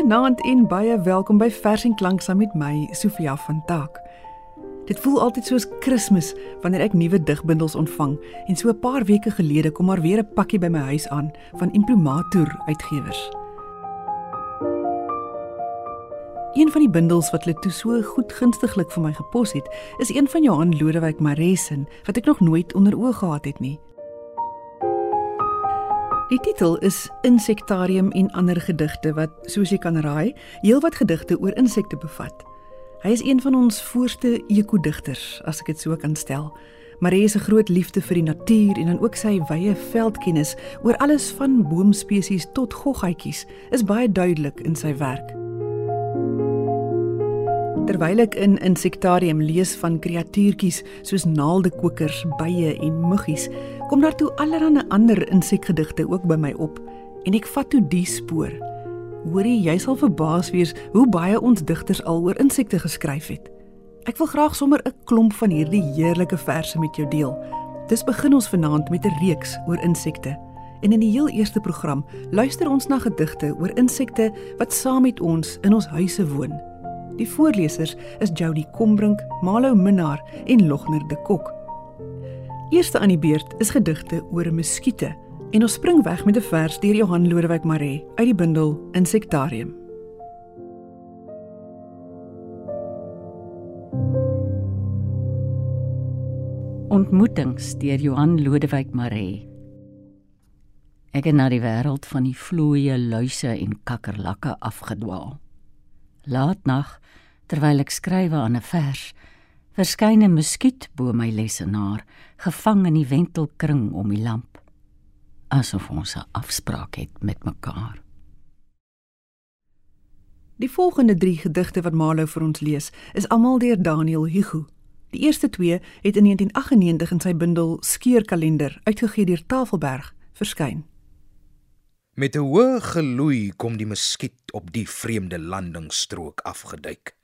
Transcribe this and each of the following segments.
Goeienaand en baie welkom by Vers en Klank saam met my, Sofia van Taak. Dit voel altyd soos Kersfees wanneer ek nuwe digbundels ontvang en so 'n paar weke gelede kom maar weer 'n pakkie by my huis aan van Imprimatur uitgewers. Een van die bundels wat hulle toe so goed gunstiglik vir my gepos het, is een van Johan Lodewyk Maresen wat ek nog nooit onder oë gehad het nie. Die titel is Insektarium en ander gedigte wat, soos jy kan raai, heelwat gedigte oor insekte bevat. Hy is een van ons voorste ekodigters, as ek dit so kan stel. Maar hy is 'n groot liefde vir die natuur en dan ook sy wye veldkennis oor alles van boomspesies tot goggatjies is baie duidelik in sy werk. Terwyl ek in insektarium lees van kreatuurtjies soos naaldekokers, bye en muggies, kom daar toe allerlei ander insekgedigte ook by my op en ek vat toe die spoor. Hoorie, jy sal verbaas wees hoe baie ons digters al oor insekte geskryf het. Ek wil graag sommer 'n klomp van hierdie heerlike verse met jou deel. Dis begin ons vanaand met 'n reeks oor insekte. En in die heel eerste program luister ons na gedigte oor insekte wat saam met ons in ons huise woon. Die voorlesers is Jody Combrink, Malo Minnar en Logner de Kok. Eerste aan die beurt is gedigte oor 'n muskiete en ons spring weg met 'n vers deur Johan Lodewyk Maree uit die bundel Insektarium. Ontmoetings deur Johan Lodewyk Maree. Ek het na die wêreld van die vloeie luise en kakkerlakke afgedwaal. Laatnag, terwyl ek skrywe aan 'n vers, verskyn 'n muskiet bo my lesenaar, gevang in die wentelkring om die lamp, asof ons 'n afspraak het met mekaar. Die volgende 3 gedigte wat Malo vir ons lees, is almal deur Daniel Hugo. Die eerste 2 het in 1998 in sy bundel Skeurkalender uitgegee deur Tafelberg verskyn. Met 'n hoë geloei kom die muskiet op die vreemde landingsstrook afgeduik.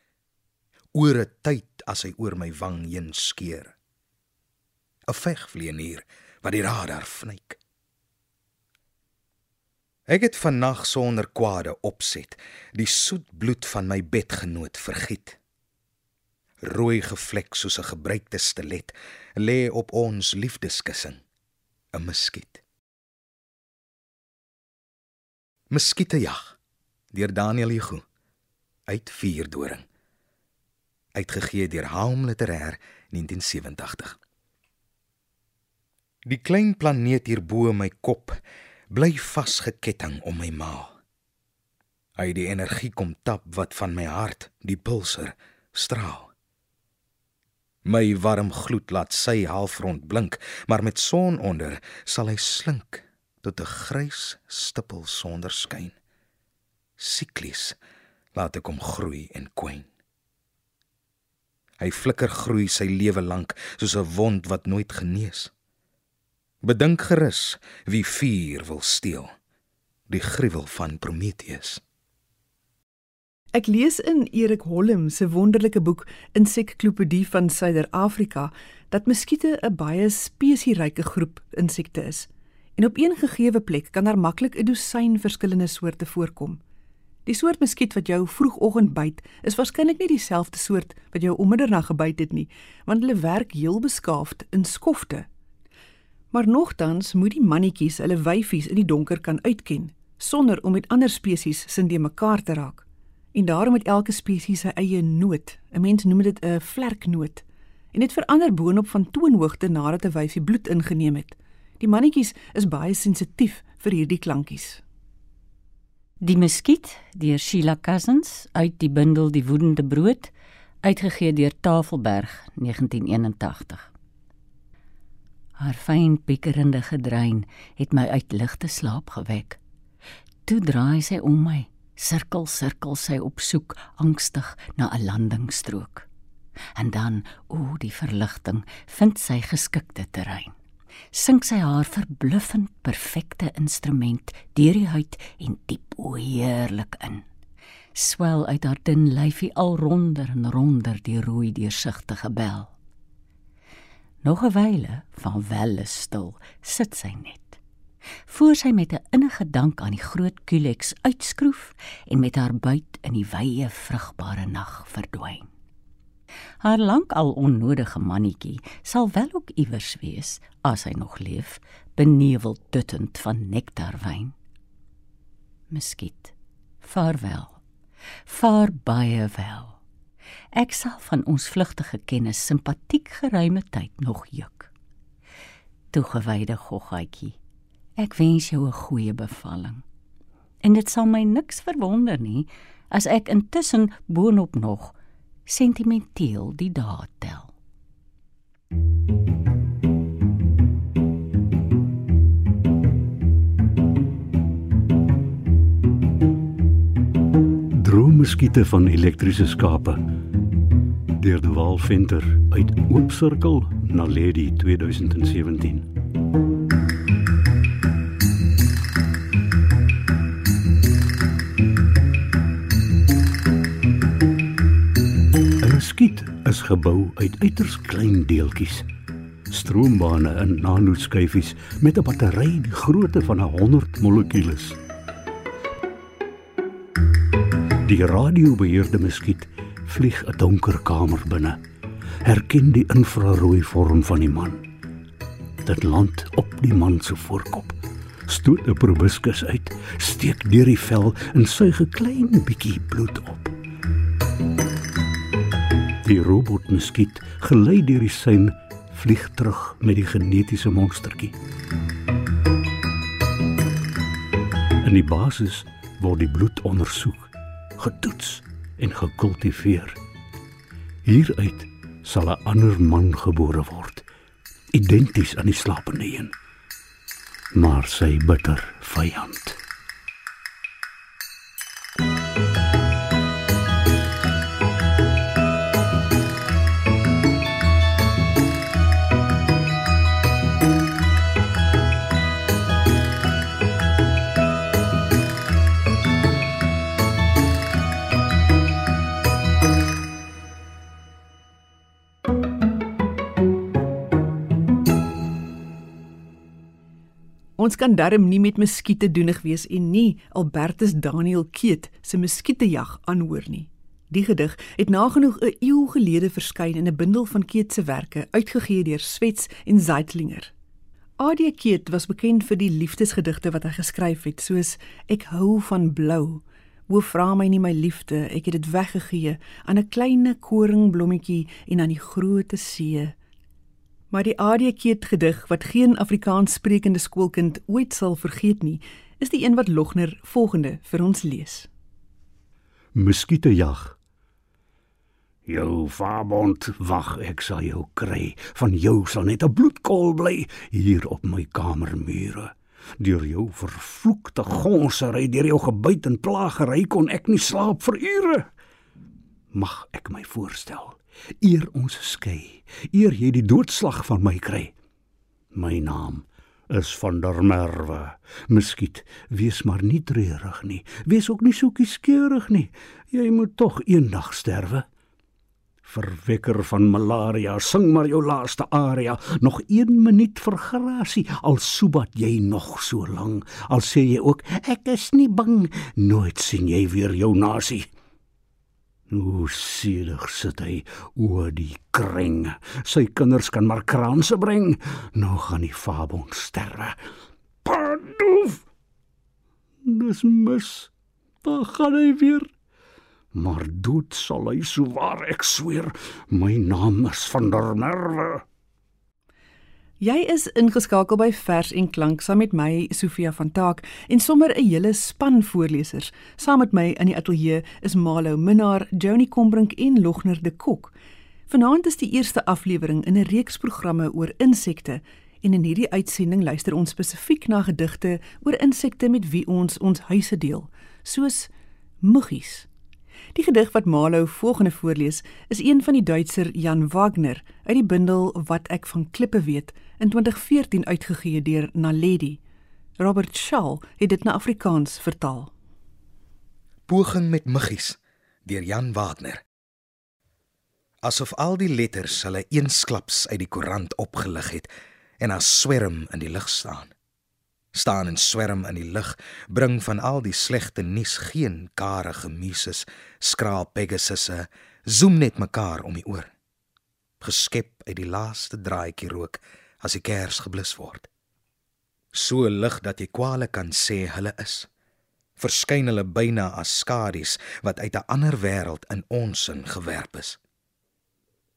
Oor 'n tyd as hy oor my wang heen skeer. 'n Vegvlieënier wat die radar vnyk. Ek het vannag sonder kwade opset die soet bloed van my bedgenoot vergiet. Rooi gevlek soos 'n gebreekte stilet lê op ons liefdeskussing, 'n muskiet. Muskietejag deur Daniel Hugo uit Vuurdoring uitgegee deur Haum Literêr 1987 Die klein planeet hier bo my kop bly vasgeketting om my maag Hy die energie kom tap wat van my hart die pulser straal. My warm gloed laat sy halfrond blink maar met son onder sal hy slink tot 'n grys stippel sonder skyn. Siklies laat ek hom groei en kwyn. Hy flikker groei sy lewe lank soos 'n wond wat nooit genees. Bedink gerus wie vuur wil steel, die gruwel van Prometheus. Ek lees in Erik Holm se wonderlike boek Insekklopedie van Suider-Afrika dat muskiete 'n baie spesieryke groep insekte is. En op een gegeewe plek kan daar maklik 'n dosyn verskillende soorte voorkom. Die soort muskiet wat jou vroegoggend byt, is waarskynlik nie dieselfde soort wat jou om middernag gebyt het nie, want hulle werk heel beskaafd in skofte. Maar nogtans moet die mannetjies hulle wyfies in die donker kan uitken sonder om met ander spesies sin die mekaar te raak. En daarom het elke spesies sy eie noot. 'n Mens noem dit 'n vlerknoot. En dit verander boonop van toonhoogte nadat 'n wyfie bloed ingeneem het. Die mannetjies is baie sensitief vir hierdie klankies. Die Muskiet deur Sheila Cousins uit die bundel Die Woedende Brood uitgegee deur Tafelberg 1981. Haar fyn pikkerende gedrein het my uit ligte slaap gewek. Toe draai sy om my, sirkel sirkel sy op soek angstig na 'n landingsstrook. En dan, o, die verligting, vind sy geskikte terrein sink sy haar verbluffend perfekte instrument deur die huid en diep heerlik in. Swel uit haar dun lyfie al ronder en ronder die rooi deursigtige bel. Nog 'n wyle van welle stil sit sy net. Voor sy met 'n innige dank aan die groot Kulex uitskroef en met haar buit in die wye vrugbare nag verdwyn. Haar lankal onnodige mannetjie sal wel ook iewers wees as hy nog leef, beneweld duttend van nektarwyn. Miskiet. Vaarwel. Vaar baie wel. Ek sal van ons vlugtige kennis simpatiek geruime tyd nog juk. Toegewyde goggaatjie. Ek wens jou 'n goeie bevalling. En dit sal my niks verwonder nie as ek intussen boonop nog sentimenteel die dae tel. Droomskiete van elektriese skape. Deur die Wal Venter uit Oop Sirkel na Lady 2017. Gebou uit uiters klein deeltjies. Stroombane in nanoskyfies met 'n battery die grootte van 'n 100 molekules. Die radiobeheerde muskiet vlieg 'n donker kamer binne. Herken die infrarooi vorm van die man. Dit land op die man se voorkop. Stoot 'n proboscis uit, steek deur die vel en suig 'n klein bietjie bloed op. Die robotmuskiet gelei deur die sein vlieg terug met die genetiese monstertjie. In die basis word die bloed ondersoek, getoets en gekultiveer. Hieruit sal 'n ander man gebore word, identies aan die slapende een. Maar sy bitter vyand. Ons kan darm nie met muskiete doenig wees en nie Albertus Daniel Keet se muskietejag aanhoor nie. Die gedig het nagenoeg 'n eeu gelede verskyn in 'n bundel van Keet se werke uitgegee deur Swets en Zeitlinger. AD Keet was bekend vir die liefdesgedigte wat hy geskryf het, soos Ek hou van blou. Wo vra my nie my liefde, ek het dit weggegee aan 'n klein koringblommetjie en aan die groot see. Maar die ADK gedig wat geen Afrikaans sprekende skoolkind ooit sal vergeet nie, is die een wat Logner volgende vir ons lees. Muskiete jag. Jou vaabond wag ek sal jou kry. Van jou sal net 'n bloedkol bly hier op my kamermure. Deur jou vervloekte gonsery, deur jou gebyt en plagery kon ek nie slaap vir ure. Mag ek my voorstel? Eer ons skei, eer jy die doodslag van my kry. My naam is van der Merwe. Miskiet, wees maar nie treurig nie. Wees ook nie so kieskeurig nie. Jy moet tog eendag sterwe. Verwekker van malaria, sing maar jou laaste aria, nog 1 minuut vir grasie, al soebat jy nog so lank. Al sê jy ook ek is nie bang, nooit sien jy weer jou nasie. Hoe selig sit hy oor die kring. Sy kinders kan maar kraanse bring. Nou gaan die fabon sterwe. Padoef. Dis mis. Daar gaan hy weer. Maar dood sal hy so waar ek sweer. My naam is van der Merwe. Jy is ingeskakel by Vers en Klank saam met my Sofia van Taak en sommer 'n hele span voorlesers. Saam met my in die ateljee is Malo Minnar, Joni Combrink en Logner de Kok. Vanaand is die eerste aflewering in 'n reeks programme oor insekte en in hierdie uitsending luister ons spesifiek na gedigte oor insekte met wie ons ons huise deel, soos muggies. Die gedig wat Malo volgende voorlees is een van die Duitser Jan Wagner uit die bundel Wat ek van klippe weet in 2014 uitgegee deur Naledi. Robert Shaw het dit na Afrikaans vertaal. Poging met muggies deur Jan Wagner. Asof al die letters hulle eensklaps uit die koerant opgelig het en as swerm in die lug staan. Staan en swerm in die lug, bring van al die slegte nuus geen karige muses, skraal pegasusse, zoom net mekaar om die oor. Geskep uit die laaste draaitjie rook as die kers geblus word. So lig dat jy kwale kan sê hulle is. Verskyn hulle byna as skadu's wat uit 'n ander wêreld in ons in gewerp is.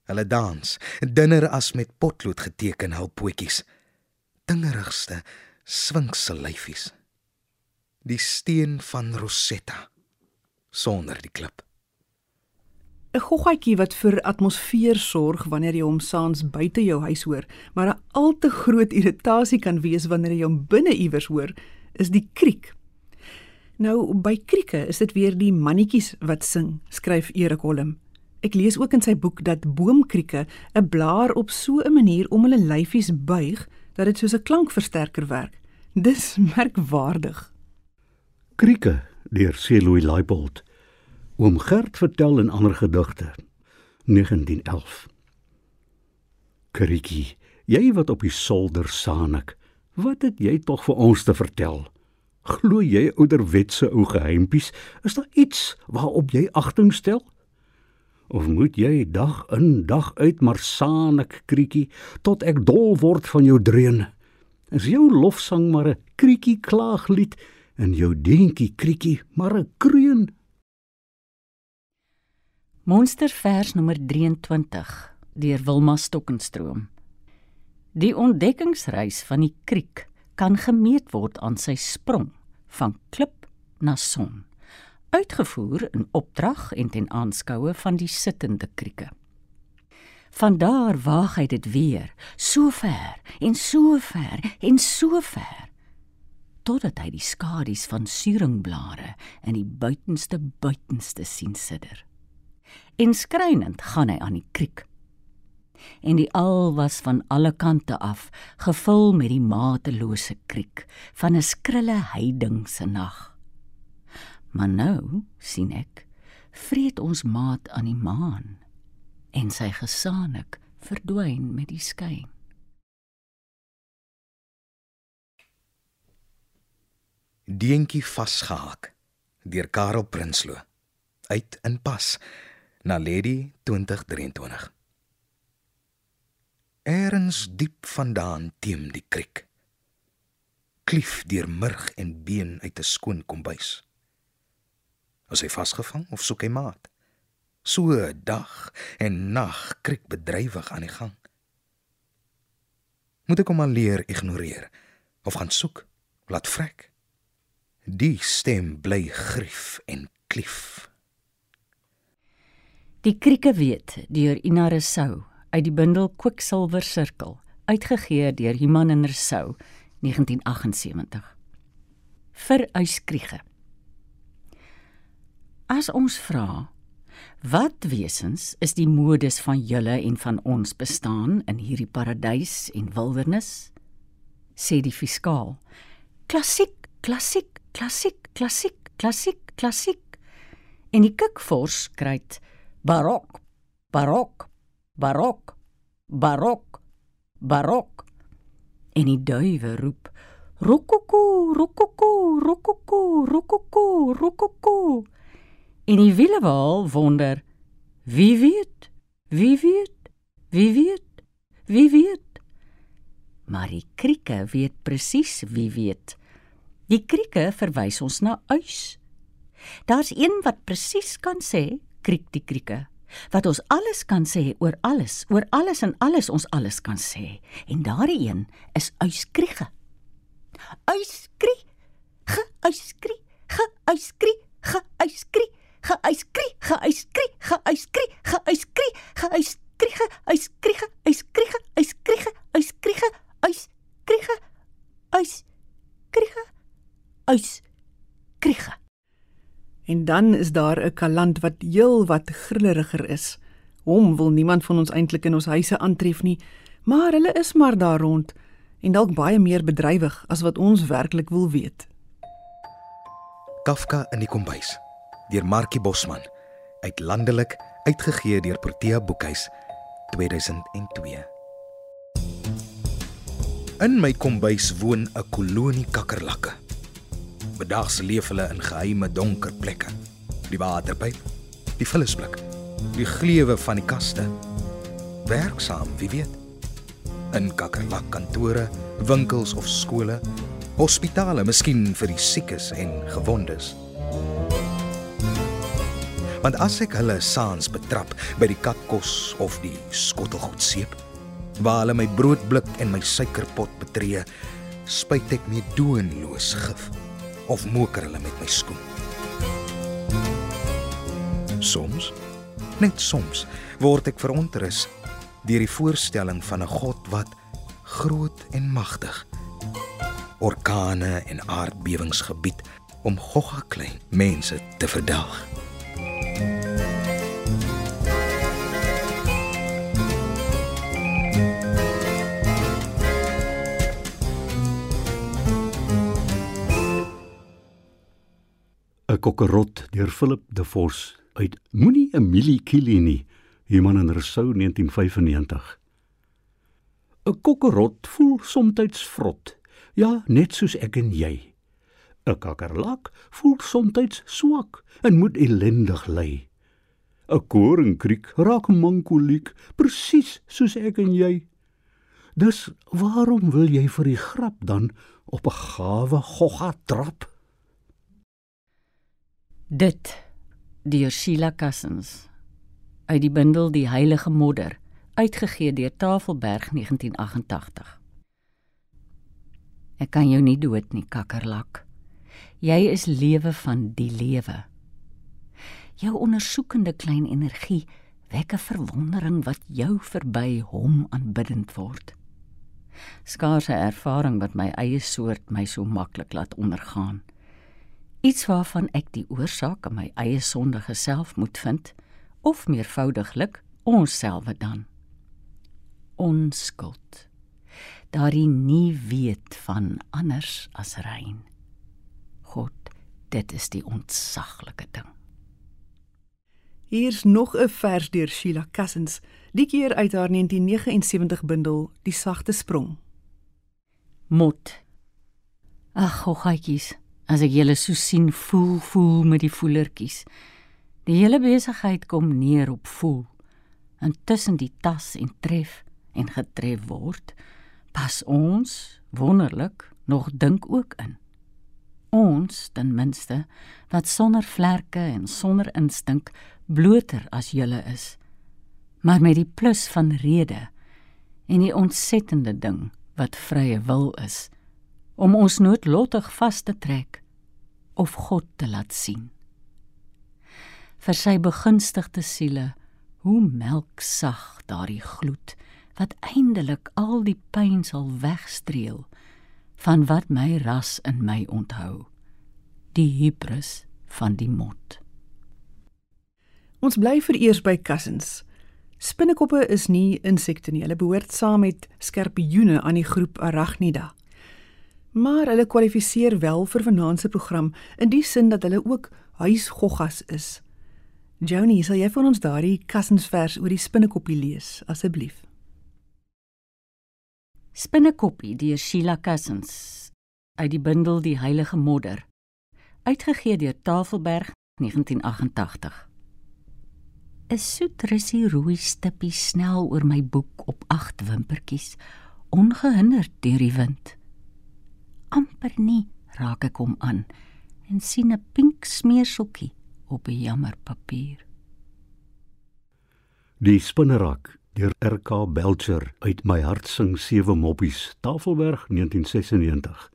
Hulle dans, dinner as met potlood geteken hul pootjies. Dingerigste swinkse lyfies. Die steen van Rosetta sonder die klip. 'n Goggaatjie wat vir atmosfeer sorg wanneer jy hom saans buite jou huis hoor, maar 'n al te groot irritasie kan wees wanneer jy hom binne iewers hoor, is die kriek. Nou by krieke is dit weer die mannetjies wat sing, skryf Erik Holm. Ek lees ook in sy boek dat boomkrieke 'n blaar op so 'n manier om hulle lyfies buig dat dit soos 'n klankversterker werk. Dis merkwaardig. Krieke deur Celoy Leibold. Oom Gert vertel in ander gedigte 1911. Kriekie, jy wat op die solder saanik, wat het jy tog vir ons te vertel? Glo jy ouderwetse ou geheimpies? Is daar iets waarop jy agting stel? Of moet jy dag in dag uit maar saanik kriekie tot ek dol word van jou dreun? Is jou lofsang maar 'n kriekie klaaglied en jou deentjie kriekie maar 'n kreun? Monstervers nommer 23 deur Wilma Stokkenstroom. Die ontdekkingsreis van die kriek kan gemeet word aan sy sprong van klip na son uitgevoer in opdrag en ten aanskoue van die sittende krieke. Van daar waag hy dit weer, so ver en so ver en so ver totdat hy die skadu's van suringblare in die buitenste buitenste sien sidder. En skrynend gaan hy aan die kriek. En die al was van alle kante af gevul met die matelose kriek van 'n skrille heidingse nag. Maar nou sien ek vreet ons maat aan die maan en sy gesaanik verdwyn met die skyn. Deentjie vasgehak deur Karel Prinsloo uit in pas na Lady 2023 Erens diep vandaan teem die kriek klief deur murg en been uit 'n skoon kombuis Is hy vasgevang of soek hy maat? So dag en nag kriek bedrywig aan die gang. Moet ek hom al leer ignoreer of gaan soek, laat vrek? Die stem bly grief en klief. Die krieke weet deur Ina Resou uit die bundel Kwiksilwer Sirkel uitgegee deur Human en Resou 1978 vir uiskriege As ons vra wat wesens is die modus van julle en van ons bestaan in hierdie paradys en wildernis? Sê die fiskaal. Klassiek klassiek klassiek klassiek klassiek klassiek. En die kikvors skryt barok barok barok barok barok. En die duwe roep rokoko rokoko rokoko rokoko rokoko En die wielewaal wonder: Wie weet? Wie weet? Wie weet? Wie weet? Maar die krieke weet presies wie weet. Die krieke verwys ons na uis. Daar's een wat presies kan sê, kriek die krieke, wat ons alles kan sê oor alles, oor alles en alles ons alles kan sê. En daardie een is uiskriege. Uiskrie, ge uiskrie, ge uiskrie, ge uiskrie geuiskrie, geuiskrie, geuiskrie, geuiskrie, geuiskriege, uiskriege, uiskriege, uiskriege, uiskriege, uiskriege, uiskriege, uiskriege. En dan is daar 'n kaland wat heelwat grilleriger is. Hom wil niemand van ons eintlik in ons huise aantref nie, maar hulle is maar daar rond en dalk baie meer bedrywig as wat ons werklik wil weet. Kafka in die kombuis deur Markie Bosman uit landelik uitgegee deur Protea Boekhuis 2002 In my kombuis woon 'n kolonie kakkerlakke. Bedags leef hulle in geheime donker plekke. Die waterpyp, die vullisblik, die gleuwe van die kaste. Werksaam, wie weet. In kakkerlakkantore, winkels of skole, hospitale, miskien vir die siekes en gewondes. Want as ek hulle saans betrap by die katkos of die skottelgoed seep, waar hulle my broodblik en my suikerpot betree, spuit ek mee doenloos gif of moker hulle met my skoen. Soms, net soms, word ek verontrus deur die voorstelling van 'n God wat groot en magtig orkane en aardbewings gebied om gogga klein mense te verdelg. Kokkerot deur Philip De Vos uit Moenie Emilie Kili nie, Human en Rousseau 1995. 'n Kokkerot voel soms vrot, ja, net soos ek en jy. 'n Kakkerlak voel soms swak en moet ellendig ly. 'n Koringkriek raak mankoliek, presies soos ek en jy. Dus waarom wil jy vir die grap dan op 'n gawe gogga trap? Dit deur Sheila Cousins uit die bundel Die Heilige Modder uitgegee deur Tafelberg 1988 Ek kan jou nie dood nie kakkerlak. Jy is lewe van die lewe. Jou ondersoekende klein energie wek 'n verwondering wat jou verby hom aanbiddend word. Skaarse ervaring wat my eie soort my so maklik laat ondergaan iets waarvan ek die oorsaak in my eie sondige self moet vind of meervoudiglik onsselfe dan. Onskuld. Daardie nie weet van anders as rein. God dit is die ontsaglike ding. Hier's nog 'n vers deur Sheila Cousins die keer uit haar 1979 bundel die sagte sprong. Mot. Ag goggetjies as ek julle so sien voel voel met die voelertjies. Die hele besigheid kom neer op voel. Intussen die tas en tref en getref word, pas ons wonderlik nog dink ook in. Ons ten minste wat sonder vlerke en sonder instink bloter as julle is, maar met die plus van rede en die ontsettende ding wat vrye wil is om ons noodlottig vas te trek of God te laat sien. Vir sy begunstigde siele, hoe melksag daardie gloed wat eindelik al die pyn sal wegstreel van wat my ras in my onthou, die hubris van die mot. Ons bly vereers by kussens. Spinnekoppe is nie insekte nie. Hulle behoort saam met skorpioene aan die groep Arachnida maar hulle kwalifiseer wel vir vanaand se program in die sin dat hulle ook huisgoggas is. Joni, sal jy vir ons daardie kussensvers oor die spinnekoppie lees asseblief? Spinnekoppie deur Sheila Cousins uit die bundel Die Heilige Modder uitgegee deur Tafelberg 1988. 'n Soet rusie rooi stippie snel oor my boek op agt wimpertjies ongehinderd deur die wind amper nie raak ek hom aan en sien 'n pink smeerseltjie op 'n jammer papier. Die spinnerak deur RK Belcher uit my hart sing sewe moppies Tafelberg 1996.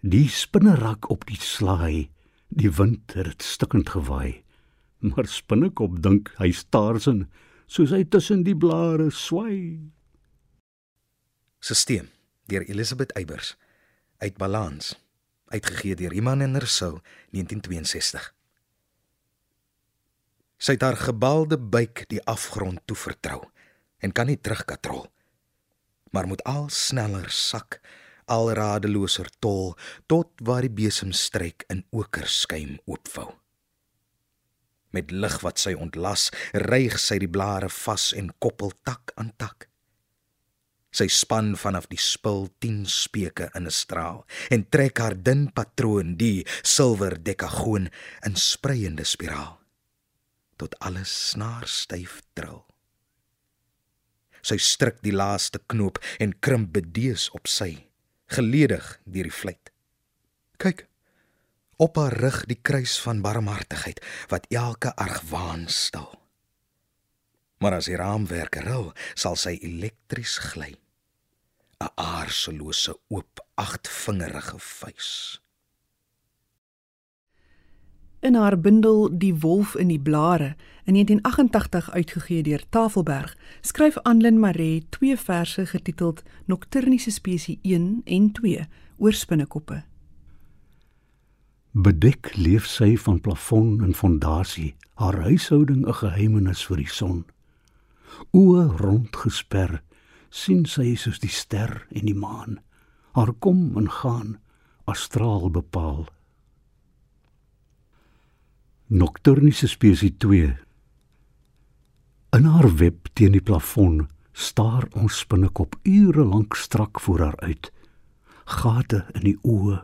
Die spinnerak op die slaai, die wind het dit stikkend gewaai. Maar spinnekop dink hy staarsin soos hy tussen die blare swai. Sisteem deur Elisabeth Eybers uit balans. Uitgegee deur Iman en Rousseau 1962 Sy het haar gebalde buik die afgrond toe vertrou en kan nie terugkatrol maar moet al sneller sak al radeloser tol tot waar die besemstryk in oker skuim oopvou. Met lig wat sy ontlas reig sy die blare vas en koppel tak aan tak Sy span vanaf die spul 10 speke in 'n straal en trek haar dun patroon, die silwer dekagoon, in spreiende spiraal tot alles snaarstyf trill. Sy stryk die laaste knoop en krimp bedees op sy, geledig deur die vleit. Kyk, op haar rug die kruis van barmhartigheid wat elke argwaan stil. Maar as die raamwerk ril, sal sy elektries gly. 'n Aarselose oop agtvingerige vuis. In haar bundel Die wolf in die blare in 1988 uitgegee deur Tafelberg, skryf Anlin Maree twee verse getiteld Nocturniese spesie 1 en 2 oor spinnekoppe. Bedek leef sy van plafon en fondasie, haar huishouding 'n geheimenis vir die son. Oë rond gesper, sien sy soos die ster en die maan, haar kom en gaan, astraal bepaal. Nocturniese spesie 2 In haar web teen die plafon staar ons spinnekop ure lank strak voor haar uit. Gate in die oë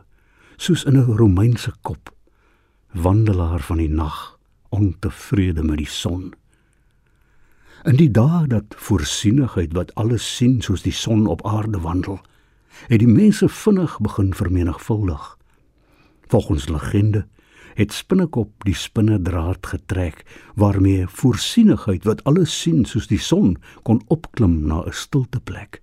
soos in 'n Romeinse kop. Wandelaar van die nag, ontevrede met die son. In die dae dat voorsienigheid wat alles sien soos die son op aarde wandel, het die mense vinnig begin vermenigvuldig. Volgens legende het spinnekop die spinnedraad getrek waarmee voorsienigheid wat alles sien soos die son kon opklim na 'n stilte plek.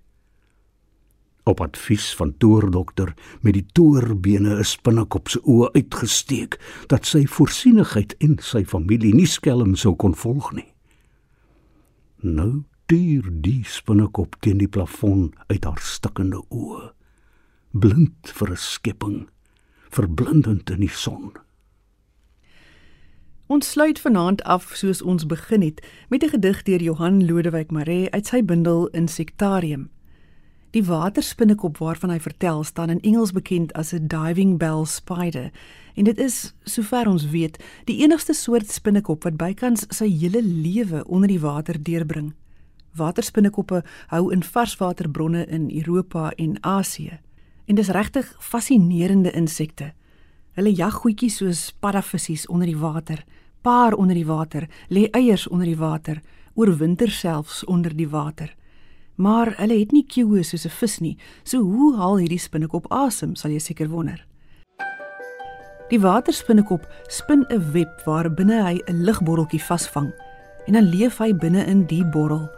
Op advies van toordokter met die toorbene 'n spinnekop se oë uitgesteek dat sy voorsienigheid en sy familie nie skelm sou kon volg nie. Nou tuur die spinnekop teen die plafon uit haar stikkende oë, blind vir 'n skepping, verblindend in die son. Ons sluit vanaand af soos ons begin het met 'n gedig deur Johan Lodewyk Maree uit sy bundel Insectarium. Die waterspinnekop waarvan hy vertel staan in Engels bekend as 'n diving bell spider en dit is sover ons weet die enigste soort spinnekop wat bykans sy hele lewe onder die water deurbring. Waterspinnekoppe hou in varswaterbronne in Europa en Asië en dis regtig fascinerende insekte. Hulle jag goedjies soos paddavissies onder die water paar onder die water, lê eiers onder die water, oorwinter selfs onder die water. Maar hulle het nie kieue soos 'n vis nie. So hoe haal hierdie spinnekop asem, sal jy seker wonder. Die waterspinnekop spin 'n web waar binne hy 'n ligbotteltjie vasvang en dan leef hy binne in die bottel.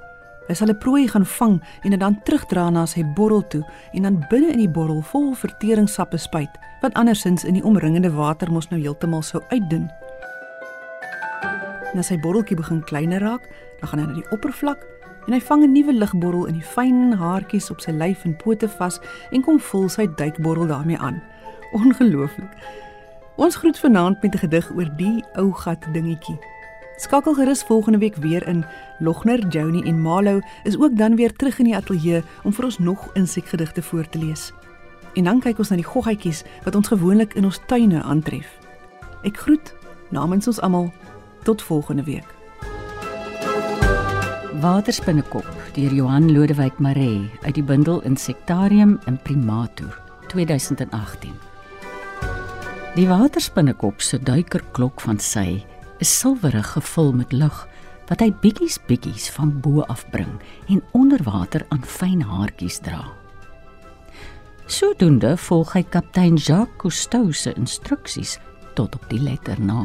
Hy sal 'n prooi gaan vang en dit dan terugdra na sy bottel toe en dan binne in die bottel vol verteringssappe spuit, want andersins in die omringende water mos nou heeltemal sou uitdun. En as sy botteltjie begin kleiner raak, dan gaan hy na die oppervlak en hy vang 'n nuwe ligbottel in die fyn haartjies op sy lyf en pote vas en kom vul sy duikbottel daarmee aan. Ongelooflik. Ons groet vanaand met 'n gedig oor die ou gat dingetjie. Skakel gerus volgende week weer in. Logner, Joni en Malo is ook dan weer terug in die ateljee om vir ons nog insekgedigte voor te lees. En dan kyk ons na die goggetjies wat ons gewoonlik in ons tuine aantref. Ek groet namens ons almal Tot volgende week. Waterspinnekop deur Johan Lodewyk Maree uit die bundel Insectarium in Primatur 2018. Die waterspinnekop se duikerklok van sy is silwerig gevul met lig wat hy bietjies bietjies van bo af bring en onder water aan fyn haartjies dra. Sodoende volg hy kaptein Jacques Cousteau se instruksies tot op die letter na.